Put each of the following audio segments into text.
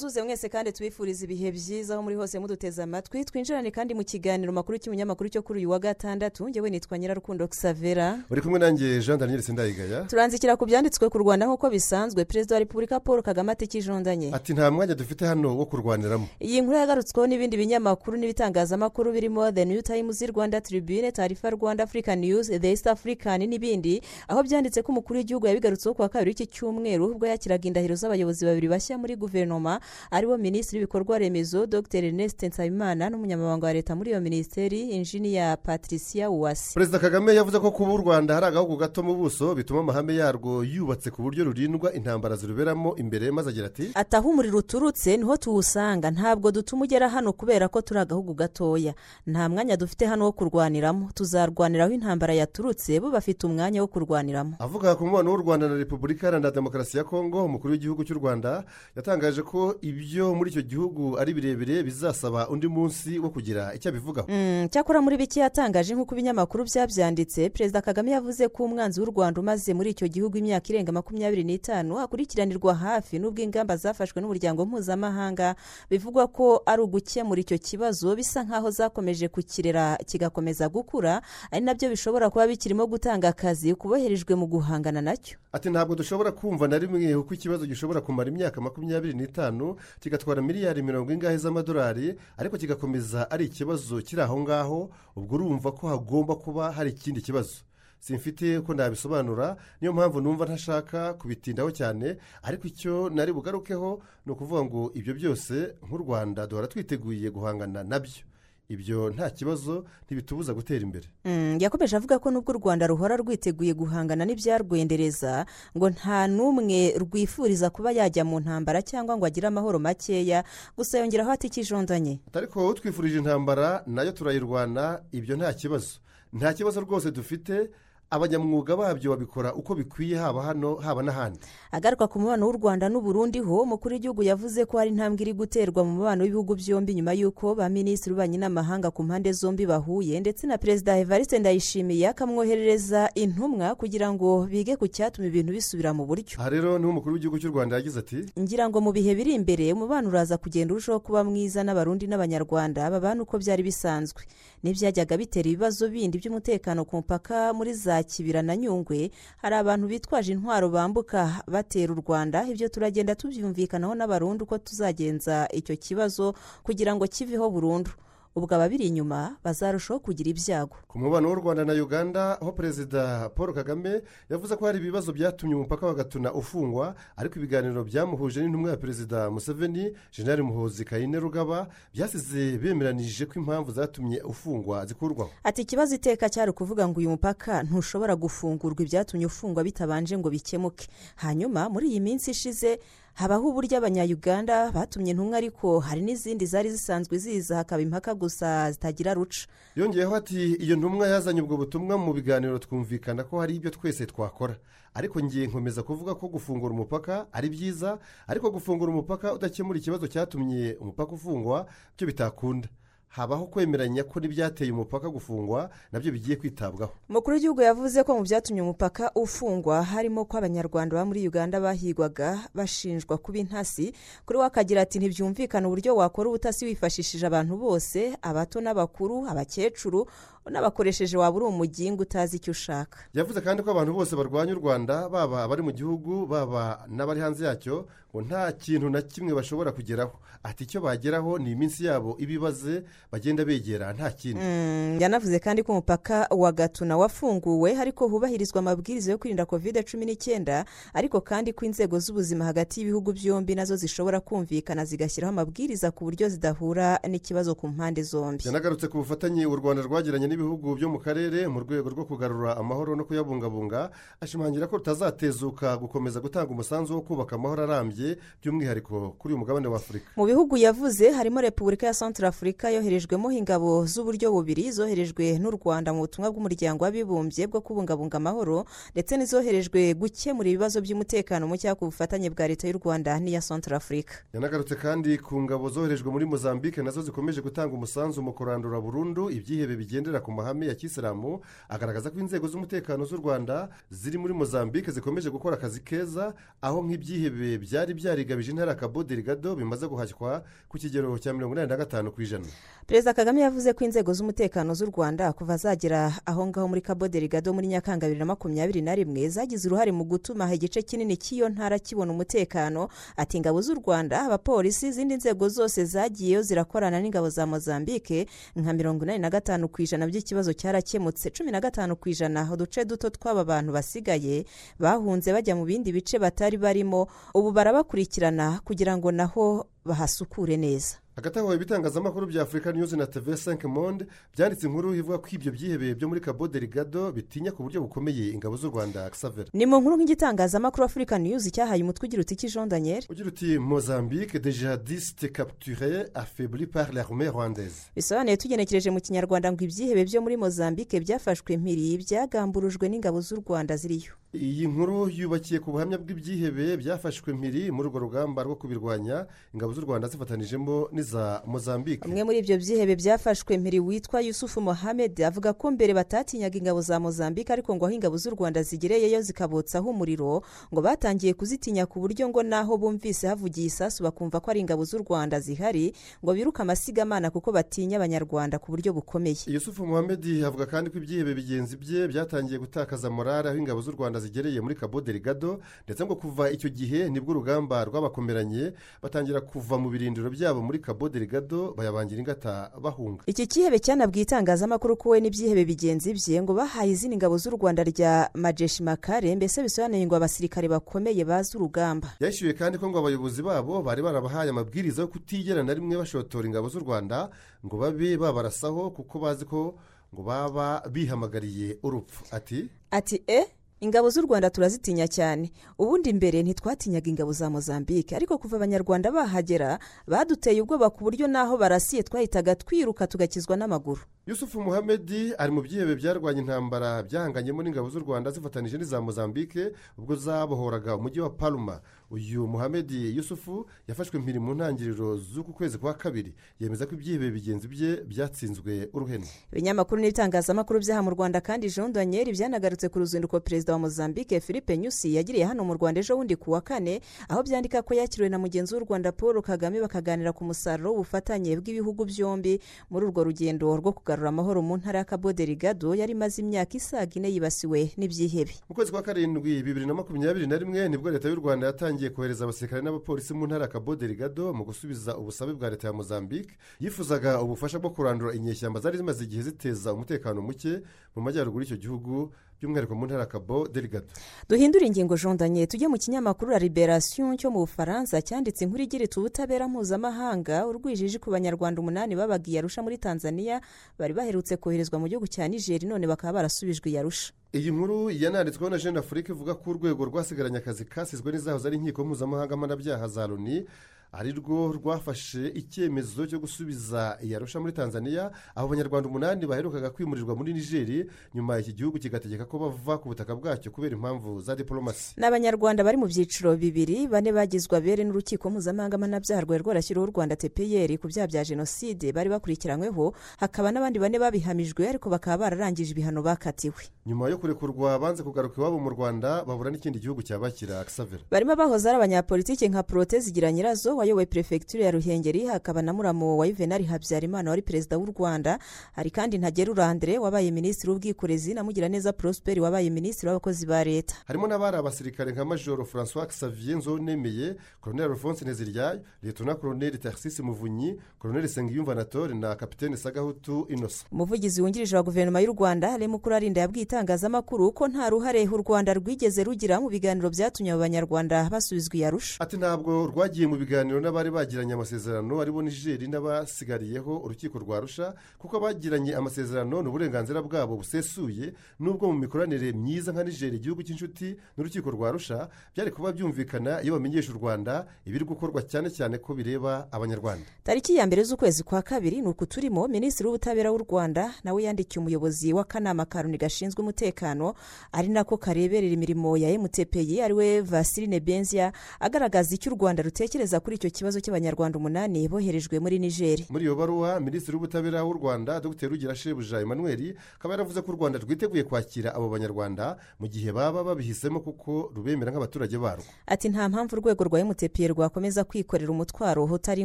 tubasuze mwese kandi tubifuriza ibihe byiza aho muri hose muduteze amatwi twinjirane kandi mu kiganiro makuru cy'umunyamakuru cyo kuri uyu wa gatandatu. Ngewe nitwa nyirarukundo xavera uri kumwe nanjye jean daniel sindayigaya. Turanzikira ku byanditswe ku rwanda nk'uko bisanzwe. Perezida wa repubulika paul kagame atikijondanye ati nta mwanya dufite hano wo kurwaniramo. Iyi nkuru yagarutsweho n'ibindi binyamakuru n'ibitangazamakuru birimo the new times rwanda tribune tarifa rwanda african news the east african n'ibindi. Aho byanditse ko umukuru w'igihugu yabigarutseho ku wa kabiri w'iki cyumweru ubwo yakiraga indahiro z'abayobozi babiri bashya muri guverinoma. Ari bo minisitiri w'ibikorwa remezo dr. Ernest nsabimana n'umunyamabanga wa leta muri iyo minisiteri injiniya patricia uwasi perezida kagame yavuze ko kuba u rwanda hari agahugu gato mu buso bituma amahame yarwo yubatse ku buryo rurindwa intambara ziruberamo imbere maze agira ati aho umuriro uturutse ni ho tuwusanga ntabwo dutuma ugera hano kubera ko turi agahugu gatoya. Nta mwanya dufite hano wo kurwaniramo. Tuzarwanira aho intambara yaturutse bo bafite umwanya wo kurwaniramo. Avuga ku mubano w'u rwanda na repubulika iharanira demokarasi ya kongo umukuru w'igihugu cy'u rwanda yatangaje ko ibyo muri icyo gihugu ari birebire bizasaba undi munsi wo kugira icyo abivugaho Mm, cyakora muri bike yatangaje nk'uko ibinyamakuru byabyanditse perezida kagame yavuze ko umwanzi w'u rwanda umaze muri icyo gihugu imyaka irenga makumyabiri n'itanu akurikiranirwa hafi n'ubwo ingamba zafashwe n'umuryango mpuzamahanga bivugwa ko ari ugukemura icyo kibazo bisa nk'aho zakomeje kukirera kigakomeza gukura ari na byo bishobora kuba bikirimo gutanga akazi ku boherejwe mu guhangana na cyo. Ati ntabwo dushobora kumva na rimwe uko ikibazo gishobora kumara imyaka makumyabiri n'itanu kigatwara miliyari mirongo ingahe z'amadolari ariko kigakomeza ari ikibazo kiri aho ngaho ubwo urumva ko hagomba kuba hari ikindi kibazo. Simfite uko nabisobanura niyo mpamvu numva ntashaka kubitindaho cyane ariko icyo nari bugarukeho ni ukuvuga ngo ibyo byose nk'u rwanda duhora twiteguye guhangana na byo. Ibyo nta kibazo ntibitubuza gutera imbere. Mm, yakomeje avuga ko nubwo u rwanda ruhora rwiteguye guhangana n'ibyarwendereza ngo nta n'umwe rwifuriza kuba yajya mu ntambara cyangwa ngo agire amahoro makeya gusa yongeraho ati ikijondanye. Ariko utwifurije intambara na yo turayirwana ibyo nta kibazo. Nta kibazo rwose dufite abanyamwuga babyo babikora uko bikwiye haba hano haba n'ahandi. Agaruka ku mubano w'u rwanda n'uburundi ho umukuru w'igihugu yavuze ko hari intambwe iri guterwa mu mubano w'ibihugu byombi nyuma y'uko ba minisitiri b'ububanyi n'amahanga ku mpande zombi bahuye ndetse na perezida evariste ndayishimiye akamwoherereza intumwa kugira ngo bige ku cyatuma ibintu bisubira mu buryo. Aha rero ni ho umukuru w'igihugu cy'u rwanda yagize ati ngira ngo mu bihe biri imbere umubano uraza kugenda urushaho kuba mwiza n'abarundi n'abanyarwanda babana uko byari bisanzwe. N'ibyajyaga bitera ibibazo bindi by'umutekano ku mupaka muri za kibira na nyungwe hari abantu bitwaje intwaro bambuka batera u rwanda. Ibyo turagenda tubyumvikanaho n'abarundi uko tuzagenza icyo kibazo kugira ngo kiveho burundu. Ubwo ababiri inyuma bazarushaho kugira ibyago. Ku mubano w'u rwanda na uganda aho perezida paul kagame yavuze ko hari ibibazo byatumye umupaka wa gatuna ufungwa ariko ibiganiro byamuhuje n'intumwa ya perezida museveni jenali muhozi kayine rugaba byasize bemeranije ko impamvu zatumye ufungwa zikurwaho. Ati ikibazo iteka cyari ukuvuga ngo uyu mupaka ntushobora gufungurwa ibyatumye ufungwa bitabanje ngo bikemuke. Hanyuma muri iyi minsi ishize habaho uburyo abanyayuganda batumye intumwa ariko hari n'izindi zari zisanzwe ziza hakaba impaka gusa zitagira ruca. Yongeyeho ati iyo ntumwa yazanye ubwo butumwa mu biganiro twumvikana ko hari ibyo twese twakora. Ariko ngiye nkomeza kuvuga ko gufungura umupaka ari byiza ariko gufungura umupaka udakemura ikibazo cyatumye umupaka ufungwa byo bitakunda. Habaho kwemeranya ko n'ibyateye umupaka gufungwa na byo bigiye kwitabwaho. Umukuru w'igihugu yavuze ko mu byatumye umupaka ufungwa harimo ko abanyarwanda baba muri uganda bahigwaga bashinjwa kuba intasi. Kuri we akagira ati ntibyumvikane uburyo wakora ubutasi wifashishije abantu bose abato n'abakuru abakecuru n'abakoresheje waba uri umugingo utazi icyo ushaka. Yavuze kandi ko abantu bose barwanya u rwanda baba abari mu gihugu baba n'abari hanze yacyo ngo nta kintu na kimwe bashobora kugeraho. Ati icyo bageraho ni iminsi yabo ibibaze bagenda begera nta kindi. Mm, yanavuze kandi ko umupaka wa gatuna wafunguwe ariko hubahirizwa amabwiriza yo kwirinda kovide cumi n'icyenda ariko kandi ko inzego z'ubuzima hagati y'ibihugu byombi na zo zishobora kumvikana zigashyiraho amabwiriza ku buryo zidahura n'ikibazo ku mpande zombi. Yanagarutse ku bufatanye u rwanda rwagiranye n'ibihugu byo mu karere mu rwego rwo kugarura amahoro no kuyabungabunga ashimangira ko rutazatezuka gukomeza gutanga umusanzu wo kubaka amahoro arambye by'umwihariko kuri uyu mugabane wa afurika mu bihugu yavuze harimo repubulika ya santara afurika yoherejwemo ingabo z'uburyo bubiri zoherejwe n'u rwanda mu butumwa bw'umuryango w'abibumbye bwo kubungabunga amahoro ndetse n'izoherejwe gukemura ibibazo by'umutekano muke ku bufatanye bwa leta y'u rwanda n'iya santara afurika yanagarutse kandi ku ngabo zoherejwe muri mozambique na zo zikomeje gutanga umusanzu mu kurandura burundu ibyihebe bigendera ku mahame ya kisilamu agaragaza ko inzego z'umutekano z'u rwanda ziri muri mozambique zikomeje gukora akazi keza aho nk'ibyihebe byari byarigabije intara Cabo Delgado bimaze guhashywa ku kigero cya mirongo inani na gatanu ku ijana. Perezida kagame yavuze ko inzego z'umutekano z'u rwanda kuva zagera aho ngaho muri Cabo Delgado muri nyakanga bibiri na makumyabiri na rimwe zagize uruhare mu gutuma igice kinini cy'iyo ntara kibona umutekano. Ati ingabo z'u rwanda abapolisi izindi nzego zose zagiyeyo zirakorana n'ingabo za mozambique nka mirongo inani na gatanu ku ijana by'ikibazo cyarakemutse. Cumi na gatanu ku ijana uduce duto tw'aba bantu basigaye bahunze bajya mu bindi bice batari barimo ubu barabakurikirana kugira ngo naho bahasukure neza. Hagati ibitangazamakuru bya afurika news na tv 5 monde byanditse inkuru ivuga ko ibyo byihebe byo muri Cabo Delgado bitinya ku buryo bukomeye ingabo z'u rwanda xaver ni mu nkuru nk'igitangazamakuru afurika news cyahaye umutwe ugira uti jean daniel ugira uti mozambique de jihadiste capturé affaibli par l'armée rwandaise. Bisobanuye tugenekereje mu kinyarwanda ngo ibyihebe byo muri mozambique byafashwe mpiri byagamburujwe n'ingabo z'u rwanda ziriyo. Iyi nkuru yubakiye ku buhamya bw'ibyihebe byafashwe mpiri muri urwo rugamba rwo kubirwanya ingabo z'u rwanda zifatanijemo n'iza mozambique. Umwe muri ibyo byihebe byafashwe mpiri witwa yusufu mohamed avuga ko mbere batatinyaga ingabo za mozambique ariko ngo aho ingabo z'u rwanda zigereyeyo zikabotsaho umuriro ngo batangiye kuzitinya ku buryo ngo naho bumvise havugiye isasu bakumva ko ari ingabo z'u rwanda zihari ngo biruke amasigamana kuko batinya abanyarwanda ku buryo bukomeye. Yusufu mohamed avuga kandi ko ibyihebe bigenzi bye byatangiye gutakaza morale aho ingabo z'u rwanda zigereye muri Cabo Delgado ndetse ngo kuva icyo gihe ni bwo urugamba rwabakomeranye batangira kuva mu birindiro byabo muri Cabo Delgado bayabangira ingata bahunga. Iki cyihebe cyanabwiye itangazamakuru ko we n'ibyihebe bigenzi bye ngo bahaye izindi ngabo z'u rwanda rya majeshi makare mbese bisobanuye ngo abasirikare bakomeye bazi urugamba. Yashyuye kandi ko ngo abayobozi babo bari barabahaye amabwiriza yo kutigera na rimwe bashotora ingabo z'u rwanda ngo babe babarasaho kuko bazi ko ngo baba bihamagariye urupfu. Ati? Ati e ingabo z'u rwanda turazitinya cyane. Ubundi mbere ntitwatinyaga ingabo za mozambique. Ariko kuva abanyarwanda bahagera baduteye ubwoba ku buryo n'aho barasiye twahitaga twiruka tugakizwa n'amaguru. Yusufu muhamedi ari mu byihebe byarwanya intambara byahanganyemo n'ingabo z'u rwanda zifatanije n'iza mozambique ubwo zabohoraga umujyi wa palma. Uyu muhamedi yusufu yafashwe mpiri mu ntangiriro z'uku kwezi kwa kabiri. Yemeza ko ibyihebe bigenzi bye byatsinzwe uruhenu. Ibinyamakuru n'ibitangazamakuru byaha mu rwanda kandi jean daniel byanagarutse ku ruzinduko perezida wa mozambique philippe nyusi yagiriye hano mu rwanda ejo bundi ku wa kane aho byandika ko yakiriwe na mugenzi w'u rwanda paul kagame bakaganira ku musaruro w'ubufatanye bw'ibihugu byombi. Muri urwo rugendo rwo kugarura amahoro mu ntara ya Cabo Delgado yari imaze imyaka isaga ine yibasiwe n'ibyihebe mu kwezi kwa karindwi bibiri na makumyabiri na rimwe ni bwo leta y'u rwanda yatangiye kohereza abasirikare n'abapolisi mu ntara ya Cabo Delgado mu gusubiza ubusabe bwa leta ya mozambique yifuzaga ubufasha bwo kurandura inyeshyamba zari zimaze igihe ziteza umutekano muke mu majyaruguru y'icyo gihugu by'umwihariko mu ntara ya Cabo Delgado. Duhindure ingingo jondanye tujye mu kinyamakuru la liberation cyo mu bufaransa cyanditse inkuru igira iti ubutabera mpuzamahanga urwijiji ku banyarwanda umunani babaga iyarusha muri tanzania bari baherutse koherezwa mu gihugu cya nigeri none bakaba barasubijwe iyarusha iyi nkuru yananditsweho na jeune afurika ivuga ko urwego rwasigaranye akazi kasizwe n'izahoze ari inkiko mpuzamahanga mpanabyaha za loni ari rwo rwafashe icyemezo cyo gusubiza iyarusha muri tanzania abo banyarwanda umunani baherukaga kwimurirwa muri nigeri nyuma iki gihugu kigategeka ko bava ku butaka bwacyo kubera impamvu za diporomasi ni abanyarwanda bari mu byiciro bibiri bane bagizwe abere n'urukiko mpuzamahanga mpanabyaha rwari rwarashyiriweho u rwanda tpr ku byaha bya jenoside. Bari bakurikiranyweho hakaba n'abandi bane babihamijwe ariko bakaba bararangije ibihano bakatiwe. Nyuma yo kurekurwa banze kugaruka iwabo mu rwanda babura n'ikindi gihugu cyabakira akisavera barimo bahoze ari abanyapolitiki nka porote zigira nyirazo wayoboye perefegitura ya ruhengeri hakaba na muramu wa yuvenali habyarimana wari perezida w'u rwanda. Hari kandi ntagerura andre wabaye minisitiri w'ubwikorezi na mugiraneza prosperi wabaye minisitiri w'abakozi ba leta. Harimo n'abari abasirikare nka majoro francois xavier nzonemeye koroneri alphonse nteziryayo leta koroneri taxis muvunyi koroneri sengiyumva natore na kapitene sagahutu inosa umuvugizi wungirije wa guverinoma y'u rwanda harimo kurarinda yabwiye itangazamakuru ko nta ruhare u rwanda rwigeze rugira mu biganiro byatumye abo banyarwanda basubizwa iyarusha ati ntabwo rwagiye mu biganiro ibiganiro n'abari bagiranye amasezerano ari bo nigeri n'abasigariyeho urukiko rwa rusha kuko abagiranye amasezerano ni uburenganzira bwabo busesuye n'ubwo mu mikoranire myiza nka nigeri igihugu cy'inshuti n'urukiko rwa rusha byari kuba byumvikana iyo bamenyesha u rwanda ibiri gukorwa cyane cyane ko bireba abanyarwanda. Tariki ya mbere z'ukwezi kwa kabiri ni uku turimo minisitiri w'ubutabera w'u rwanda nawe yandikiye umuyobozi w'akanama ka loni gashinzwe umutekano ari nako kareberera imirimo ya emutepeye ari we vasirine benzia agaragaza icyo u rwanda rutekereza kuri icyo kibazo cy'abanyarwanda umunani boherejwe muri nigeri muri iyo baruwa minisitiri w'ubutabera w'u rwanda dr. Rugira shebuja emmanuel akaba yaravuze ko u rwanda rwiteguye kwakira abo banyarwanda mu gihe baba babihisemo kuko rubemera nk'abaturage barwo. Ati nta mpamvu urwego rwa emutepeye rwakomeza kwikorera umutwaro utari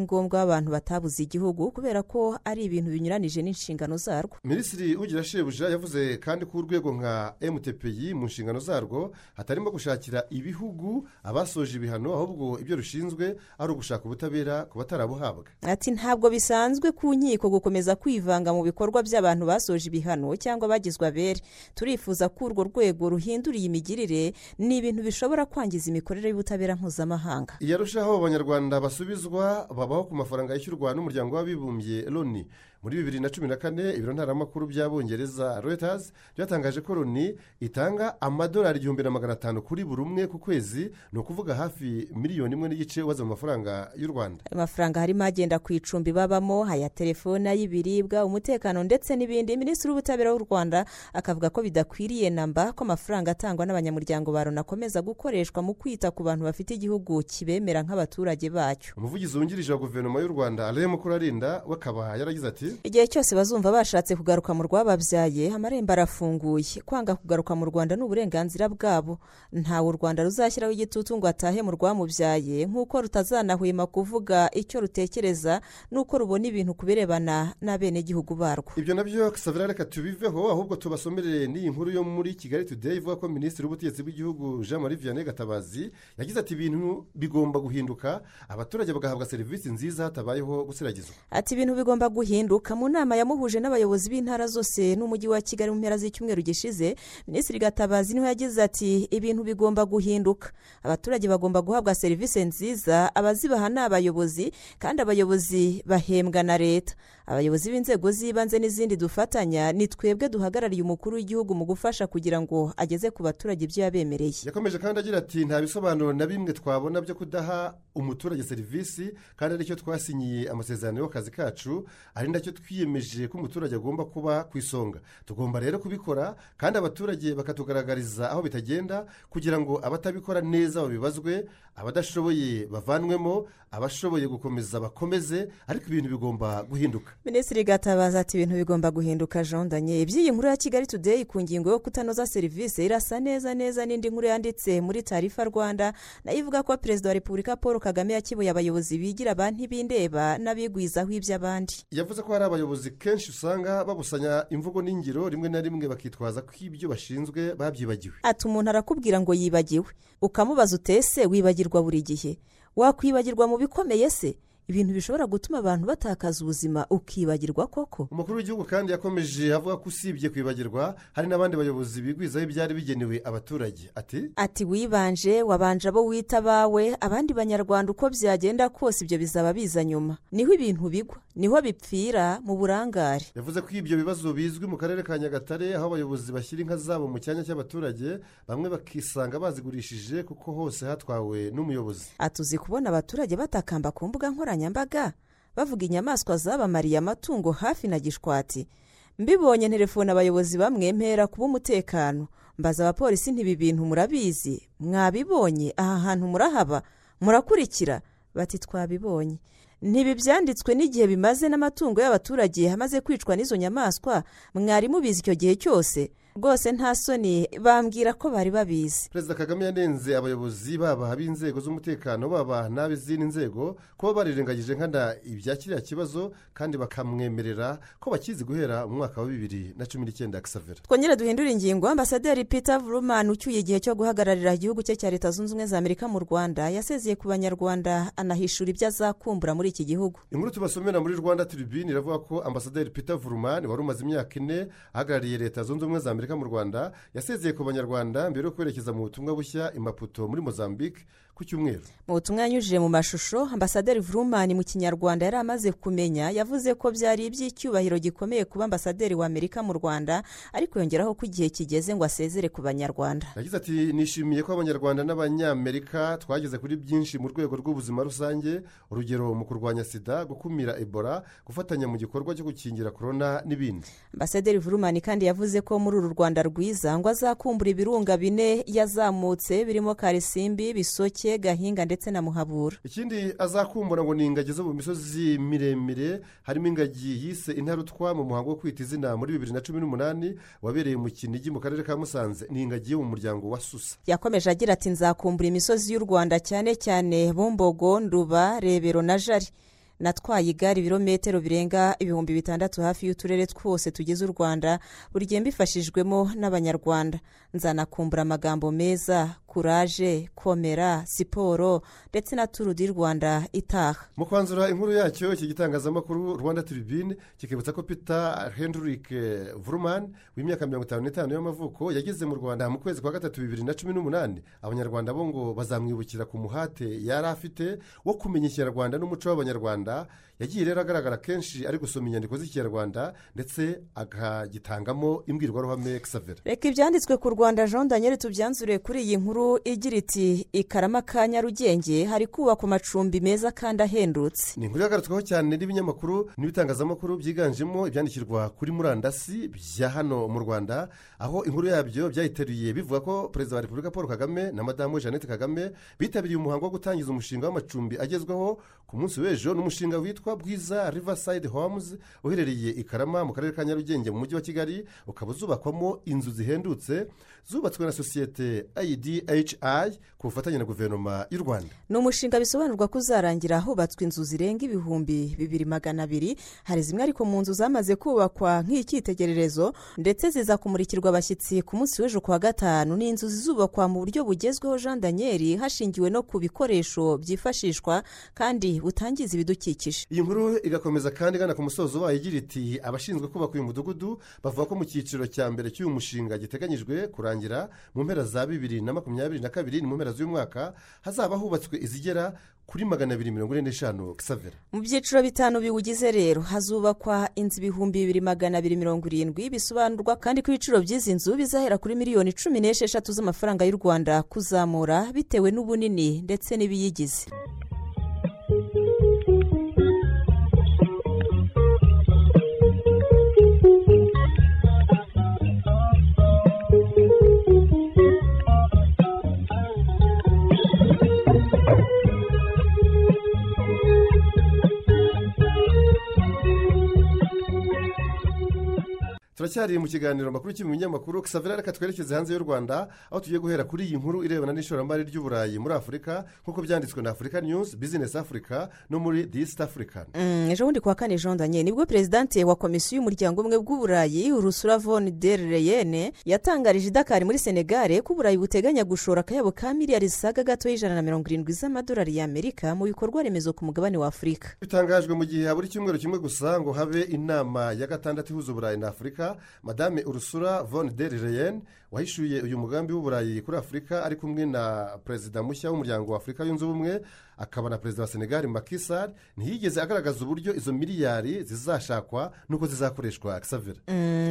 ngombwa w'abantu batabuze igihugu kubera ko ari ibintu binyuranije n'inshingano zarwo. Minisitiri ugira shebuja yavuze kandi ko urwego nka emutepeye mu nshingano zarwo hatarimo gushakira ibihugu abasoje ibihano ahubwo ibyo rushinzwe ari ugushaka ubutabera ku batarabuhabwa. Ati ntabwo bisanzwe ku nkiko gukomeza kwivanga mu bikorwa by'abantu basoje ibihano cyangwa bagizwe abere. Turifuza ko urwo rwego ruhindura iyi migirire ni ibintu bishobora kwangiza imikorere y'ubutabera mpuzamahanga. Iyarushaho abanyarwanda basubizwa babaho ku mafaranga yishyurwa n'umuryango w'abibumbye loni. Muri bibiri na cumi na kane ibiro ntaramakuru by'abongereza reuters byatangaje ko loni itanga amadolari igihumbi na magana atanu kuri buri umwe ku kwezi. Ni ukuvuga hafi miliyoni imwe n'igice ubaze mu mafaranga y'u rwanda. Ayo mafaranga harimo agenda ku icumbi babamo aya telefone ay'ibiribwa umutekano ndetse n'ibindi. Minisitiri w'ubutabera w'u rwanda akavuga ko bidakwiriye namba ko amafaranga atangwa n'abanyamuryango ba loni akomeza gukoreshwa mu kwita ku bantu bafite igihugu kibemera nk'abaturage bacyo. Umuvugizi wungirije wa guverinoma y'u rwanda alain mukurarinda we akaba yaragize ati igihe cyose bazumva bashatse kugaruka mu rwababyaye amarembo arafunguye. Kwanga kugaruka mu rwanda ni uburenganzira bwabo. Ntawe u rwanda ruzashyiraho igitutu ngo atahe mu rwamubyaye. Nk'uko rutazanahwema kuvuga icyo rutekereza n'uko rubona ibintu ku birebana n'abenegihugu barwo. Ibyo na byo savera reka tubiveho ahubwo tubasomere n'iyi nkuru yo muri kigali today ivuga ko minisitiri w'ubutegetsi bw'igihugu jean marie vianney gatabazi yagize ati ibintu bigomba guhinduka abaturage bagahabwa serivisi nziza hatabayeho gusiragizwa ati ibintu bigomba guhinduka mu nama yamuhuje n'abayobozi b'intara zose n'umujyi wa kigali mu mpera z'icyumweru gishize minisitiri gatabazi ni ho yagize ati ibintu bigomba guhinduka. Abaturage bagomba guhabwa serivisi nziza abazibaha ni abayobozi kandi abayobozi bahembwa na leta. Abayobozi b'inzego z'ibanze n'izindi dufatanya ni twebwe duhagarariye umukuru w'igihugu mu gufasha kugira ngo ageze ku baturage ibyo yabemereye. Yakomeje kandi agira ati nta bisobanuro na bimwe twabona byo kudaha umuturage serivisi kandi ari cyo twasinyiye amasezerano y'akazi kacu ari na cyo twiyemeje ko umuturage agomba kuba ku isonga. Tugomba rero kubikora kandi abaturage bakatugaragariza aho bitagenda kugira ngo abatabikora neza babibazwe abadashoboye bavanwemo abashoboye gukomeza bakomeze ariko ibintu bigomba guhinduka. Minisitiri gatabaza ati ibintu bigomba guhinduka jean danye iby'iyi nkuru ya kigali today ku ngingo yo kutanoza serivisi irasa neza neza n'indi nkuru yanditse muri tarifa rwanda na yo ivuga ko perezida wa repubulika paul kagame yakibuye abayobozi bigira abantu bindeba n'abigwizaho iby'abandi. Yavuze ko hari abayobozi kenshi usanga babusanya imvugo n'ingiro rimwe na rimwe bakitwaza ko ibyo bashinzwe babyibagiwe. Ati umuntu arakubwira ngo yibagiwe. Ukamubaza utese wibagirwa buri gihe. Wakwibagirwa mu bikomeye se? Ibintu bishobora gutuma abantu batakaza ubuzima ukibagirwa koko? Umukuru w'igihugu kandi yakomeje avuga ko usibye kwibagirwa hari n'abandi bayobozi bigwizaho ibyari bigenewe abaturage. Ati? Ati wibanje wabanje abo wita abawe abandi banyarwanda uko byagenda kose ibyo bizaba biza nyuma. Niho ibintu bigwa. Ni ho bipfira mu burangare. Yavuze ko ibyo bibazo bizwi mu karere ka nyagatare aho abayobozi bashyira inka zabo mu cyanya cy'abaturage bamwe bakisanga bazigurishije kuko hose hatwawe n'umuyobozi. Atuzi kubona abaturage batakamba ku mbuga nkoranyambaga bavuga inyamaswa zabamariye amatungo hafi na gishwati. Mbibonye telefone abayobozi bamwe mpera kuba umutekano. Mbaza abapolisi ntibi bintu murabizi? Mwabibonye? Aha hantu murahaba? Murakurikira? Bati twabibonye. Ntibi byanditswe n'igihe bimaze n'amatungo y'abaturage hamaze kwicwa n'izo nyamaswa mwari mubizi icyo gihe cyose. Rwose nta soni bambwira ko bari babizi. Perezida kagame yanenze abayobozi baba ab'inzego z'umutekano baba n'ab'izindi nzego kuba barirengagije nkana ibya kiriya kibazo kandi bakamwemerera ko bakizi guhera mu mwaka wa bibiri na cumi n'icyenda gisavera twongere duhindure ingingo. Ambasaderi peter vurumani ucyuye igihe cyo guhagararira igihugu cye cya leta zunze ubumwe za amerika mu rwanda yasezeye ku banyarwanda anahishura ibyo azakumbura muri iki gihugu. Inkuru tubasomera muri rwanda tribune iravuga ko ambasaderi peter vurumani wari umaze imyaka ine ahagarariye leta zunze ubumwe za amerika mu rwanda yasezeye ku banyarwanda mbere yo kwerekeza mu butumwa bushya i maputo muri mozambique ku cyumweru. Mu butumwa yanyujije mu mashusho ambasaderi vurumani mu kinyarwanda yari amaze kumenya yavuze ko byari iby'icyubahiro gikomeye kuba ambasaderi wa amerika mu rwanda ariko yongeraho ko igihe kigeze ngo asezere ku banyarwanda. Yagize ati nishimiye ko abanyarwanda n'abanyamerika twageze kuri byinshi mu rwego rw'ubuzima rusange urugero mu kurwanya sida gukumira ebola gufatanya mu gikorwa cyo gukingira korona n'ibindi. Ambasaderi vurumani kandi yavuze ko muri uru rwanda rwiza ngo azakumbura ibirunga bine yazamutse birimo karisimbi bisoke gahinga ndetse na muhabura. Ikindi azakumbura ngo ni ingagi zo mu misozi miremire harimo ingagi yise intarutwa mu muhango wo kwita izina muri bibiri na cumi n'umunani wabereye mu kinigi mu karere ka musanze. Ni ingagi yo mu muryango wa susa. Yakomeje agira ati nzakumbura imisozi y'u rwanda cyane cyane bumbogo nduba rebero na jari. Natwaye igare ibirometero birenga ibihumbi bitandatu hafi y'uturere twose tugize u rwanda buri gihe mbifashijwemo n'abanyarwanda. Nzanakumbura amagambo meza kuraje komera siporo ndetse na turu di rwanda itaha. Mu kwanzura inkuru yacyo iki gitangazamakuru rwanda tribune kikibutsa ko peter hendrick vuruman w'imyaka mirongo itanu n'itanu y'amavuko yageze mu rwanda mu kwezi kwa gatatu bibiri na cumi n'umunani. Abanyarwanda bo ngo bazamwibukira ku muhate yari afite wo kumenya ikinyarwanda n'umuco w'abanyarwanda. Yagiye rero agaragara kenshi ari gusoma inyandiko z'ikinyarwanda ndetse akagitangamo imbwirwaruhame xavera reka ibyanditswe ku rwanda jean daniel tubyanzure kuri iyi nkuru igira iti ikarama ka nyarugenge hari kubakwa amacumbi meza kandi ahendutse. Ni inkuru yagarutsweho cyane n'ibinyamakuru n'ibitangazamakuru byiganjemo ibyandikirwa kuri murandasi bya hano mu rwanda aho inkuru yabyo byayiteruye bivuga ko perezida wa repubulika paul kagame na madamu jeannette kagame bitabiriye umuhango wo gutangiza umushinga w'amacumbi agezweho ku munsi w'ejo n'umushinga witwa bwiza riverside homes uherereye i karama mu karere ka nyarugenge mu mujyi wa kigali ukaba uzubakwamo inzu zihendutse zubatswe na sosiyete idhi ku bufatanye na guverinoma y'u rwanda. Ni umushinga bisobanurwa ko uzarangira hubatswe inzu zirenga ibihumbi bibiri magana abiri. Hari zimwe ariko mu nzu zamaze kubakwa nk'icyitegererezo ndetse ziza kumurikirwa abashyitsi ku munsi w'ejo kuwa gatanu. Ni inzu zizubakwa mu buryo bugezweho jean daniel hashingiwe no ku bikoresho byifashishwa kandi butangiza ibidukikije. Iyi nkuru igakomeza kandi igana ku musozo wayo igira iti abashinzwe kubaka uyu mudugudu bavuga ko mu cyiciro cya mbere cy'uyu mushinga giteganyijwe kurangira mu mpera za bibiri na makumyabiri na kabiri ni mu mpera z'uyu mwaka hazaba hubatswe izigera kuri magana abiri mirongo ine n'eshanu. Kisavera mu byiciro bitanu biwugize rero hazubakwa inzu ibihumbi bibiri magana abiri mirongo irindwi bisobanurwa kandi ko ibiciro by'izi nzu bizahera kuri miliyoni cumi n'esheshatu z'amafaranga y'u rwanda kuzamura bitewe n'ubunini ndetse n'ibiyigize. Turacyari mu kiganiro makuru binyamakuru. Kisavera reka twerekeze hanze y'u rwanda aho tugiye guhera kuri iyi nkuru irebana n'ishoramari ry'uburayi muri afurika nk'uko byanditswe na afurika news business africa no muri the east african. Ejo bundi kuwa kane jean daniel. Nibwo perezidante wa komisiyo y'umuryango umwe bw'uburayi urusura von der leyen yatangarije idakari muri senegare ko uburayi buteganya gushora akayabo ka miliyari zisaga gato y'ijana na mirongo irindwi z'amadolari y'amerika mu bikorwa remezo ku mugabane wa afurika bitangajwe mu gihe habura icyumweru kimwe gusa ngo habe inama ya gatandatu ihuza uburayi na afurika madame urusura von der leyen wahishuye uyu mugambi w'uburayi kuri afurika ari kumwe na perezida mushya w'umuryango wa afurika yunze ubumwe akaba na perezida wa senegali makisari ntiyigeze agaragaza uburyo izo miliyari zizashakwa n'uko zizakoreshwa kisavera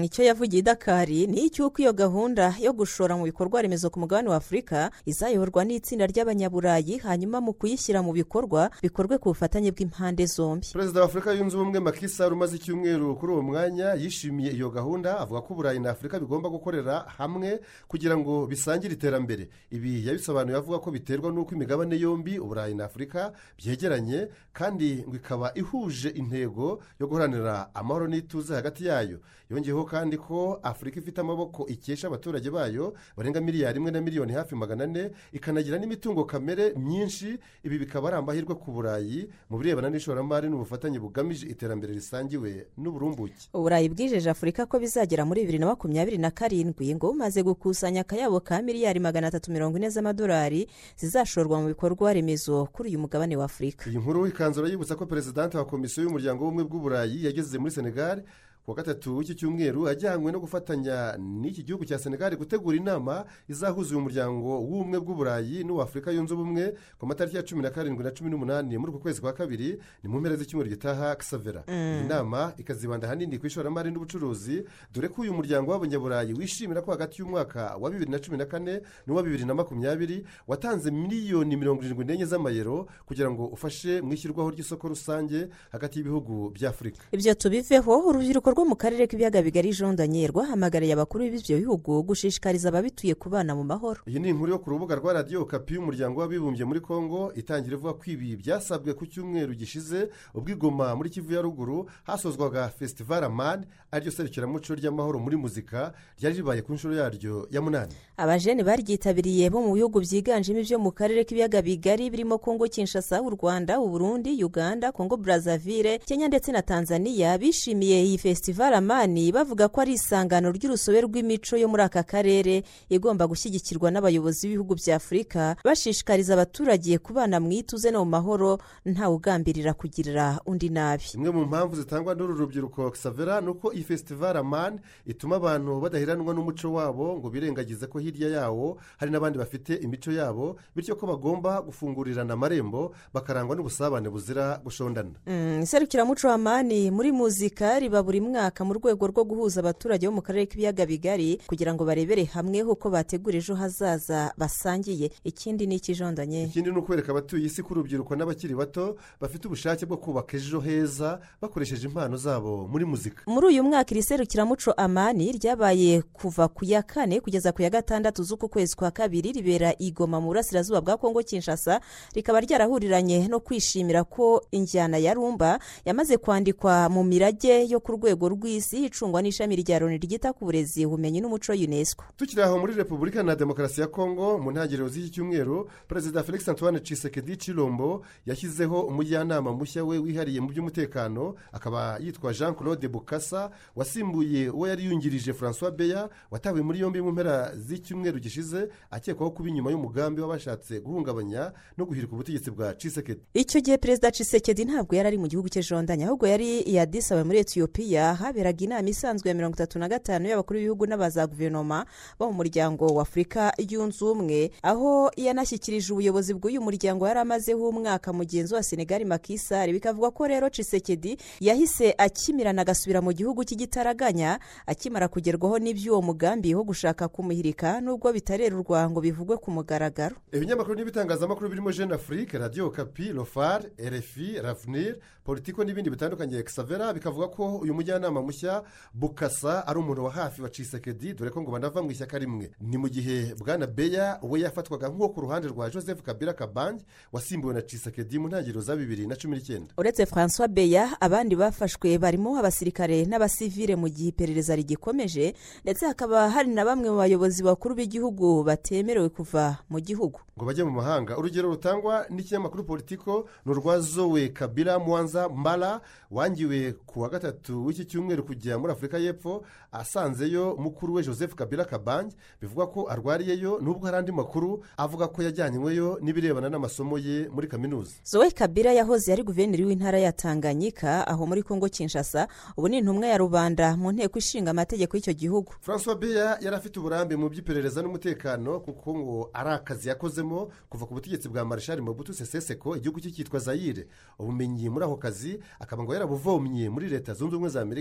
icyo yavugiye idakari ni icy'uko iyo gahunda yo gushora mu bikorwa remezo ku mugabane wa afurika izayoborwa n'itsinda ry'abanyaburayi hanyuma mu kuyishyira mu bikorwa bikorwe ku bufatanye bw'impande zombi. Perezida wa afurika yunze ubumwe makisari umaze icyumweru kuri uwo mwanya yishimiye iyo gahunda avuga ko uburayi na afurika bigomba gukorera hamwe kugira ngo bisangire iterambere. Ibi yabisobanuye avuga ko biterwa n'uko imigabane yombi uburayi na afurika byegeranye kandi ngo ikaba ihuje intego yo guharanira amahoro n'ituze hagati yayo. Yongeyeho kandi ko afurika ifite amaboko ikesha abaturage bayo barenga miliyari imwe na miliyoni hafi magana ane ikanagira n'imitungo kamere myinshi. Ibi bikaba ari amahirwe ku burayi mu birebana n'ishoramari n'ubufatanye bugamije iterambere risangiwe n'uburumbuke. Uburayi bwijeje afurika ko bizagera muri bibiri na makumyabiri na karindwi ngo bumaze gukusanya akayabo ka miliyari magana atatu mirongo ine z'amadolari zizashorwa mu bikorwa remezo kuri uyu mugabane wa afurika. Iyi nkuru ikanzura yibutsa ko perezidante wa komisiyo y'umuryango w'ubumwe bw'uburayi yageze muri senegali ku wa gatatu w'iki cyumweru ajyanywe no gufatanya n'iki gihugu cya senegali gutegura inama izahuza uyu muryango w'ubumwe bw'uburayi n'uw'afurika yunze ubumwe ku matariki ya cumi na karindwi na cumi n'umunani muri uku kwezi kwa kabiri ni mu mpera z'icyumweru gitaha kisavera iyi nama ikazibanda ahanini ku ishoramari n'ubucuruzi dore ko uyu muryango w'abanyaburayi wishimira ko hagati y'umwaka wa bibiri na cumi na kane n'uwa bibiri na makumyabiri watanze miliyoni mirongo irindwi n'enye z'amayero kugira ngo ufashe mu ishyirwaho ry'isoko rusange hagati y'ibihugu bya afurika ibyo tubiveho urubyiruko rwo mu karere k'ibiyaga bigari jondanye rwahamagariye abakuru b'ibyo bihugu gushishikariza ababituye kubana mu mahoro. Iyi ni inkuru yo ku rubuga rwa radiyo kapi y'umuryango w'abibumbye muri congo itangira ivuga ko ibi byasabwe ku cyumweru gishize ubwo igoma muri kivu ya ruguru hasozwaga fesitivali amani ari ryo serukiramuco ry'amahoro muri muzika ryari ribaye ku nshuro yaryo ya munani. Abajene baryitabiriye bo mu bihugu byiganjemo ibyo mu karere k'ibiyaga bigari birimo kongo kinshasa u rwanda u burundi uganda kongo brazzaville kenya ndetse na tanzania bishimiye iyi fesitivali amani bavuga ko ari isangano ry'urusobe rw'imico yo muri aka karere igomba gushyigikirwa n'abayobozi b'ibihugu bya afurika bashishikariza abaturage kubana mu ituze no mu mahoro ntawugambirira kugirira undi nabi. Imwe mu mpamvu zitangwa n'uru rubyiruko kisavera ni uko iyi fesitivali amani ituma abantu badaheranwa n'umuco wabo ngo birengagize ko hirya yawo hari n'abandi bafite imico yabo bityo ko bagomba gufungurirana amarembo bakarangwa n'ubusabane buzira gushondana. Mm, iserukiramuco amani muri muzika riba buri mwaka mu rwego rwo guhuza abaturage bo mu karere k'ibiyaga bigari kugira ngo barebere hamwe uko bategura ejo hazaza basangiye. Ikindi ni ikijondanye. Ikindi ni ukwereka abatuye isi ko urubyiruko n'abakiri bato bafite ubushake bwo kubaka ejo heza bakoresheje impano zabo muri muzika. Muri uyu mwaka iri serukiramuco amani ryabaye kuva ku ya kane kugeza ku ya gatandatu z'uku kwezi kwa kabiri ribera igoma mu burasirazuba bwa kongo kinshasa rikaba ryarahuriranye no kwishimira ko injyana ya rumba yamaze kwandikwa mu mirage yo ku rwego rw'isi icungwa n'ishami rya loni ryita ku burezi ubumenyi n'umuco unesco. Tukiri aho muri repubulika na demokarasi ya kongo mu ntangiriro z'iki cyumweru perezida felix antoine cisekedi cirombo yashyizeho umujyanama mushya we wihariye mu by'umutekano akaba yitwa jean claude bukasa wasimbuye uwo yari yungirije francois beya watawe muri yombi mu mpera z'icyumweru gishize akekwaho kuba inyuma y'umugambi w'abashatse guhungabanya no guhirika ubutegetsi bwa cisekedi icyo gihe perezida cisekedi ntabwo yari ari mu gihugu cy'ejondanye ahubwo yari yadisawe muri etiyopiya haberaga inama isanzwe ya mirongo itatu na gatanu y'abakuru b'ibihugu n'abaza guverinoma bo mu muryango wa afurika yunze ubumwe aho yanashyikirije ubuyobozi bw'uyu muryango yari amazeho umwaka mugenzi wa senegali makisari bikavuga ko rero cisekedi yahise akimirana agasubira mu gihugu cy'igitaraganya akimara kugerwaho n'iby'uwo mugambi wo gushaka kumuhirika nubwo bitarerurwa ngo bivugwe ku mugaragaro. Ibinyamakuru n'ibitangazamakuru birimo jeune afrique radiyo kapi rofar rfi ravenir politiko n'ibindi bitandukanye kisavera bikavuga ko uyu mujyanama mushya bukasa ari umuntu wa hafi wa cisekedi dore ko ngo banava mu ishyaka rimwe. Ni mu gihe bwana beya we yafatwaga nk'uwo ku ruhande rwa joseph kabila kabange wasimbuwe na cisekedi mu ntangiriro za bibiri na cumi n'icyenda. Uretse francois beya abandi bafashwe barimo abasirikare n'abasivile mu gihe iperereza rigikomeje ndetse hakaba hari na bamwe mu bayobozi bakuru b'igihugu batemerewe kuva mu gihugu. Ngo bajye mu mahanga. Urugero rutangwa n'ikinyamakuru politiko ni urwa zowe kabila mwanza mbara wangiwe ku wa gatatu w'iki cyumweru kujya muri afurika y'epfo asanzeyo mukuru we joseph kabila kabange bivugwa ko arwariyeyo nubwo hari andi makuru avuga ko yajyanyweyo n'ibirebana n'amasomo ye muri kaminuza. Zoe kabila yahoze ari guverineri w'intara ya tanganyika aho muri kongo kinshasa ubu ni intumwa ya rubanda mu nteko ishinga amategeko y'icyo gihugu. Francois beya yari afite uburambe mu by'iperereza n'umutekano kuko ngo ari akazi yakozemo kuva ku butegetsi bwa marshal mobutu seseseko igihugu cye cyitwa zayire ubumenyi muri ako kazi akaba ngo yarabuvomye muri leta zunze ubumwe za amerika.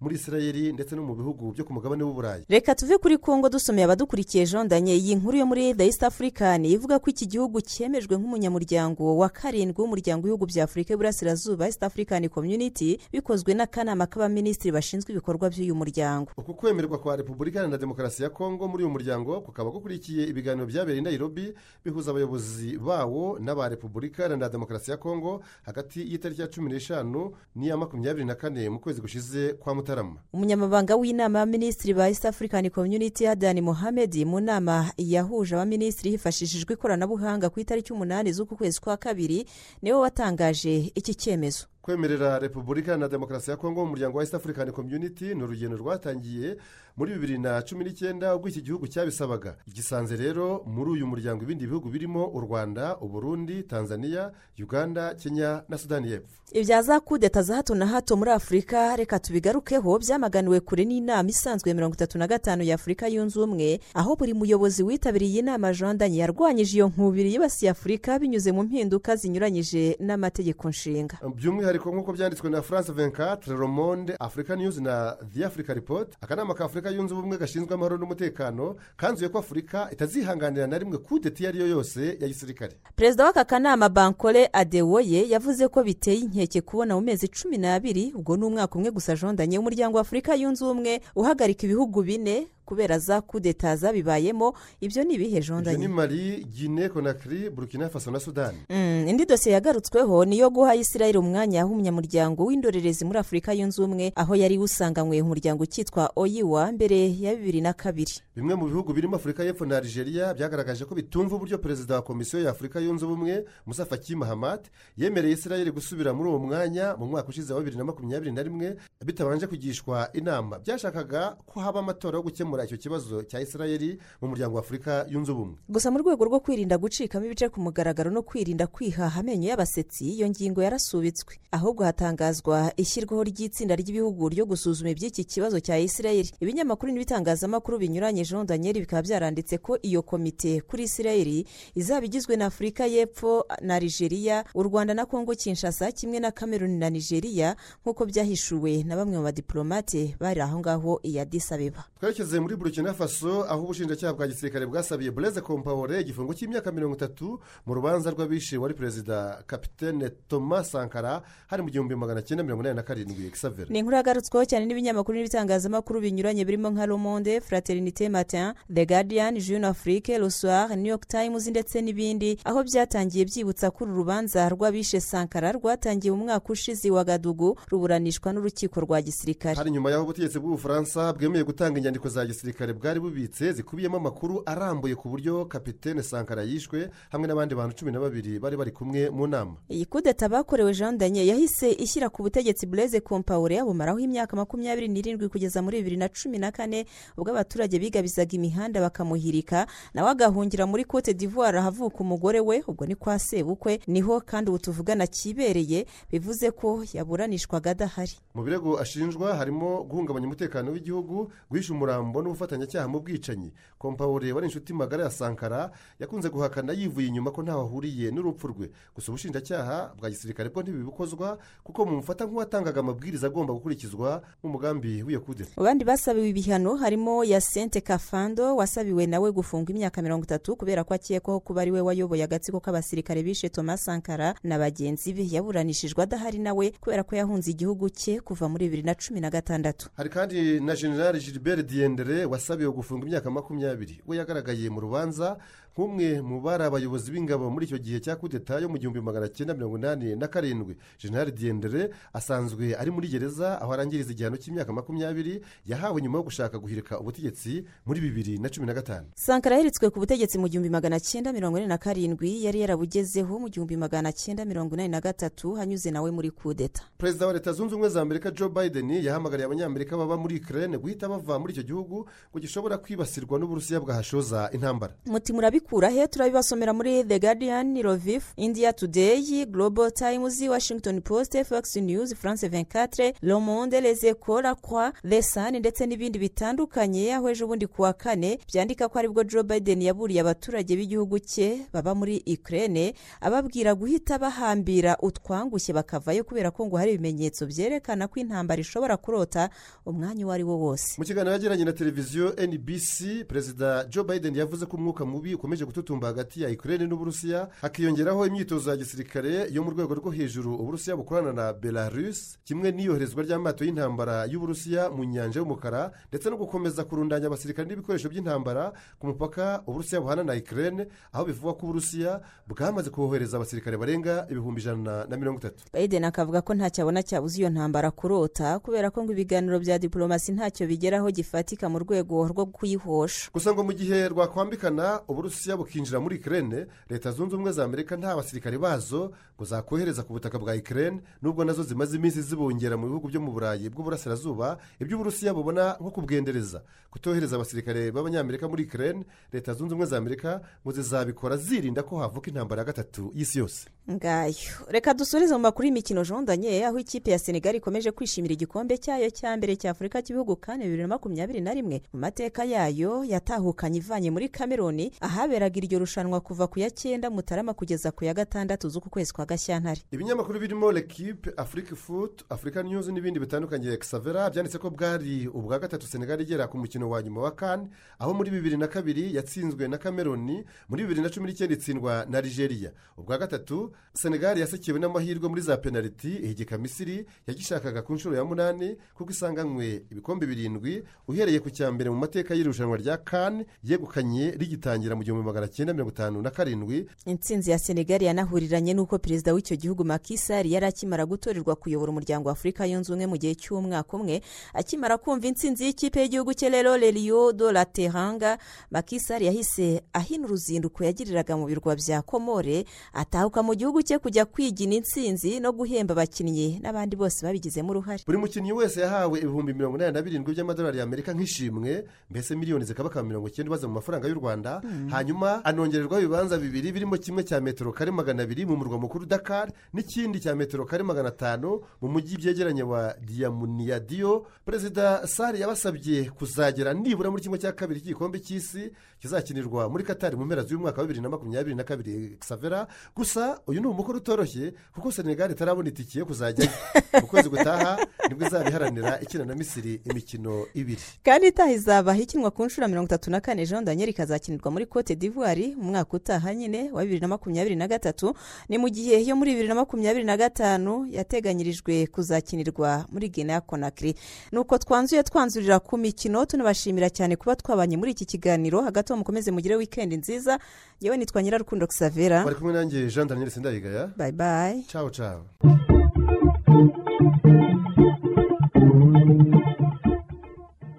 Muri israel ndetse no mu bihugu byo ku mugabane w'uburayi reka tuve kuri kongo dusomeye abadukurikiye jondanye iyi nkuru yo muri the east african ivuga ko iki gihugu cyemejwe nk'umunyamuryango wa karindwi w'umuryango w'ibihugu bya afurika y'uburasirazuba east african community bikozwe n'akanama k'abaminisitiri bashinzwe ibikorwa by'uyu muryango. Uku kwemerwa kwa repubulika iharanira demokarasi ya kongo muri uyu muryango kukaba gukurikiye ibiganiro byabereye i nairobi bihuza abayobozi bawo n'aba repubulika iharanira demokarasi ya kongo hagati y'itariki ya cumi n'eshanu n'iya makumyabiri na kane mu kwezi gushize. Kwa mutarama. Umunyamabanga w'inama y'abaminisitiri ba east african community hadani mohamed mu nama yahuje abaminisitiri hifashishijwe ikoranabuhanga ku itariki umunani z'uku kwezi kwa kabiri ni we watangaje iki cyemezo. Kwemerera repubulika na demokarasi ya kongo mu muryango wa east african community ni urugendo rwatangiye muri bibiri na cumi n'icyenda ubwo iki gihugu cyabisabaga. Gisanze rero muri uyu muryango ibindi bihugu birimo u rwanda uburundi tanzania uganda kenya na sudani y'epfo. Ibya za kudeta za hato na hato muri afurika reka tubigarukeho byamaganiwe kure n'inama isanzwe ya mirongo itatu na gatanu ya afurika yunze ubumwe aho buri muyobozi witabiriye inama jandanye yarwanyije iyo nkubiri yibasiye afurika binyuze mu mpinduka zinyuranyije n'amategeko nshinga. By'umwihariko nk'uko byanditswe na france 24 le monde africa news na the africa report akanama ka afurika yunze ubumwe gashinzwe amahoro n'umutekano kanzuye ko afurika itazihanganira na rimwe kudeta iyo ari yo yose ya gisirikare. Perezida w'aka kanama bankole adewoye yavuze ko biteye inkeke kubona mu mezi cumi n'abiri ubwo ni umwaka umwe gusa jondanye umuryango wa afurika yunze ubumwe uhagarika ibihugu bine kubera za kudeta zabibayemo ibyo ni ibihe ibyo ni jondanye mali guinée conakry burkina faso na sudani Mm, indi dosiye yagarutsweho niyo guha isirayeli umwanya w'umunyamuryango w'indorerezi muri afurika yunze ubumwe aho yari usanganywe umuryango ukitwa oyiwa mbere ya bibiri na kabiri. Bimwe mu bihugu birimo afurika y'epfo na algeria byagaragaje ko bitumva uburyo perezida wa komisiyo ya afurika yunze ubumwe musa faki mahamat yemereye isirayeli gusubira muri uwo mwanya mu mwaka ushize wa bibiri na makumyabiri na rimwe bitabanje kugishwa inama. Byashakaga ko haba amatora yo gukemura icyo kibazo cya isirayeli mu muryango wa afurika yunze ubumwe. Gusa mu rwego rwo kwirinda gucikamo ibice ku mugaragaro no kwirinda kwihaha amenyo y'abasetsi iyo ngingo yarasubitswe. Ahubwo hatangazwa ishyirwaho ry'itsinda ry'ibihugu ryo gusuzuma iby'iki kibazo cya isirayeli. Ibinyamakuru n'ibitangazamakuru binyuranye jean daniel bikaba byaranditse ko iyo komite kuri isirayeli izaba igizwe na afurika y'epfo na nigeria u rwanda na kongo kinshasa kimwe na cameroon na nigeria nk'uko byahishuwe na bamwe mu badiplomate bari aho ngaho i Addis Abeba. Twerekeze muri burkina faso aho ubushinjacyaha bwa gisirikare bwasabiye bureze kompawore igifungo cy'imyaka mirongo itatu mu rubanza rw'abishe wari perezida kapitene thomas sankara hari mu gihumbi magana cyenda mirongo inani na karindwi xaver ni inkuru yagarutsweho cyane n'ibinyamakuru n'ibitangazamakuru binyuranye birimo nka le monde fraternité matin the guardian jeune afrique soir new york times ndetse n'ibindi aho byatangiye byibutsa ko uru rubanza rw'abishe sankara rwatangiye mu mwaka ushize wa gadugu ruburanishwa n'urukiko rwa gisirikare. Hari nyuma y'aho ubutegetsi bw'ubufaransa bwemeye gutanga inyandiko za gisirikare bwari bubitse zikubiyemo amakuru arambuye ku buryo kapitene sankara yishwe hamwe n'abandi bantu cumi na babiri bari bari kumwe mu nama. Iyi kudeta bakorewe jean daniel yahise ishyira ku butegetsi bureze kompawure abumaraho imyaka makumyabiri n'irindwi kugeza muri bibiri na cumi na kane ubwo abaturage bigabizaga imihanda bakamuhirika nawe agahungira muri cote d'ivoire ahavuka umugore we ubwo ni kwa sebukwe ni ho kandi ubu tuvugana kibereye bivuze ko yaburanishwaga adahari. Mu birego ashinjwa harimo guhungabanya umutekano w'igihugu guhisha umurambo n'ubufatanyacyaha mu bwicanyi. Kompawure wari inshuti magara ya sankara yakunze guhakana yivuye inyuma ko ntaho ahuriye n'urupfu rwe. Gusa ubushinjacyaha bwa gisirikare bwo ntibibukozwa kuko mumufata nk'uwatangaga amabwiriza agomba gukurikizwa mu mugambi w'iyo kudeta mu bandi basabiwe ibihano harimo yasente kafando wasabiwe nawe gufungwa imyaka mirongo itatu kubera ko akekwaho kuba ari we wayoboye agatsiko k'abasirikare bishe thomas sankara na bagenzi be. Yaburanishijwe adahari nawe kubera ko yahunze igihugu cye kuva muri bibiri na cumi na gatandatu. Hari kandi na general gilbert diendere wasabiwe gufunga imyaka makumyabiri. We yagaragaye mu rubanza nk'umwe mu bari abayobozi b'ingabo muri icyo gihe cya kudeta yo mu gihumbi magana cyenda mirongo inani na karindwi. General diendere asanzwe ari muri gereza aho arangiriza igihano cy'imyaka makumyabiri yahawe nyuma yo gushaka guhirika ubutegetsi muri bibiri na cumi na gatanu. Sankara yaheretswe ku butegetsi mu gihumbi magana cyenda mirongo ine na karindwi yari yarabugezeho mu gihumbi magana cyenda mirongo inani na gatatu hanyuze nawe muri kudeta. Perezida wa leta zunze ubumwe za amerika joe biden yahamagariye abanyamerika baba muri ukraine guhita bava muri icyo gihugu ngo gishobora kwibasirwa n'uburusiya bwahashoza intambara. Muti murabikura he turabibasomera muri the guardian rovif india today global times washington post fox news france 24 le monde les ecos la croix the sun ndetse n'ibindi bitandukanye. Aho ejo bundi ku wa kane byandika ko ari bwo joe biden yaburiye abaturage b'igihugu cye baba muri ukraine ababwira guhita bahambira utwangushye bakavayo kubera ko ngo hari ibimenyetso byerekana ko intambara ishobora kurota umwanya uwo ari wo wose. Mu kiganiro yagiranye na televiziyo nbc perezida joe biden yavuze ko umwuka mubi ukomeje gututumba hagati ya ukraine n'uburusiya hakiyongeraho imyitozo ya gisirikare yo mu rwego rwo hejuru uburusiya bukorana na belarus kimwe n'iyoherezwa ry'amato y'intambara y'uburusiya mu nyanja y'umukara ndetse no gukomeza kurundanya abasirikare n'ibikoresho by'intambara ku mupaka uburusiya buhana na ukraine aho bivugwa ko uburusiya bwamaze kohereza abasirikare barenga ibihumbi ijana na mirongo itatu. Biden akavuga ko ntacyo abona cyabuze iyo ntambara kurota kubera ko ngo ibiganiro bya diporomasi ntacyo bigeraho gifatika mu rwego rwo kuyihosha. Gusa ngo mu gihe rwakwambikana uburusiya uburusiya bukinjira muri ikirere leta zunze ubumwe za amerika nta basirikare bazo ngo zakohereza ku butaka bwa ikirere nubwo na zo zimaze iminsi zibongera mu bihugu byo mu burayi bw'uburasirazuba ibyo uburusiya bubona nko kubwendereza. Kutohereza abasirikare b'abanyamerika muri ikirere leta zunze ubumwe za amerika ngo zizabikora zirinda ko havuka intambara ya gatatu y'isi yose. Ngayo. Reka dusoreze mu makuru y'imikino jondanye aho ikipe ya senegali ikomeje kwishimira igikombe cyayo cya mbere cya afurika cy'ibihugu kandi bibiri na makumyabiri na rimwe. Mu mateka yayo yatahukanye ivanye muri kameruni ahaberaga iryo rushanwa kuva ku ya cyenda mutarama kugeza ku ya gatandatu z'uku kwezi kwa gashyantare. Ibinyamakuru birimo lekipe afurika futu afurika nyuzi n'ibindi bitandukanye kisavera byanditse ko bwari ubwa gatatu senegali igera ku mukino wa nyuma wa kane aho muri bibiri na kabiri yatsinzwe na kameruni muri bibiri na cumi n'icyenda itsindwa na nigeria. Ubwa gatatu senegali yasekewe n'amahirwe muri za penaliti ihigika misiri yagishakaga ku nshuro ya munani kuko isanganywe ibikombe birindwi uhereye ku cya mbere mu mateka y'irushanwa rya kane yegukanye rigitangira mu gihumbi magana cyenda mirongo itanu na karindwi. Intsinzi ya senegali yanahuriranye n'uko perezida w'icyo gihugu makisari yari akimara gutorerwa kuyobora umuryango wa afurika yunze ubumwe mu gihe cy'umwaka umwe akimara kumva intsinzi y'ikipe y'igihugu cye rero reriyo do la teranga. Makisari yahise ahina uruzinduko yagiriraga mu birwa bya komore atahuka mu gihugu cye kujya kwigina intsinzi no guhemba abakinnyi n'abandi bose babigizemo uruhare. Buri mukinnyi wese yahawe ibihumbi mirongo inani na birindwi by'amadolari y'amerika nk'ishimwe mbese miliyoni zikaba mirongo icyenda ibaze mu mafaranga y'u rwanda hanyuma anongererwaho ibibanza bibiri birimo kimwe cya metero kare magana abiri mu murwa mukuru dakar n'ikindi cya metero kare magana atanu mu mujyi byegeranye wa diyamuniyadiyo perezida sari yabasabye kuzagera nibura muri kimwe cya kabiri cy'igikombe cy'isi kizakinirwa muri katari mu mpera z'uyu mwaka wa bibiri na makumyabiri na kabiri savera gusa uyu ni umukoro utoroshye kuko senegali itarabona itike yo kuzajyayo mu kwezi gutaha ni bwo izaba iharanira ikina na misiri imikino ibiri. Kandi itaha izaba ikinwa ku nshuro mirongo itatu na kane jean daniel ikazakinirwa muri cote d'ivoire mu mwaka utaha nyine wa bibiri na makumyabiri na gatatu ni mu gihe yo muri bibiri na makumyabiri na gatanu yateganyirijwe kuzakinirwa muri gina ya konakiri nuko twanzuye twanzurira ku mikino tunabashimira cyane kuba twabanye muri iki kiganiro. Hagati aho mukomeze mugire wikendi nziza. Yewe nitwa nyirarukundo xavera bari kumwe nanjye jean daniel sindayigaya. Bayi bayi cawo cawo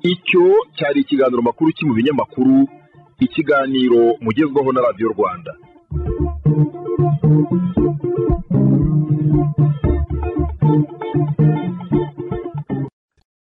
icyo cyari ikiganiro makuru cyo mu binyamakuru. ikiganiro mugezwaho na radiyo rwanda.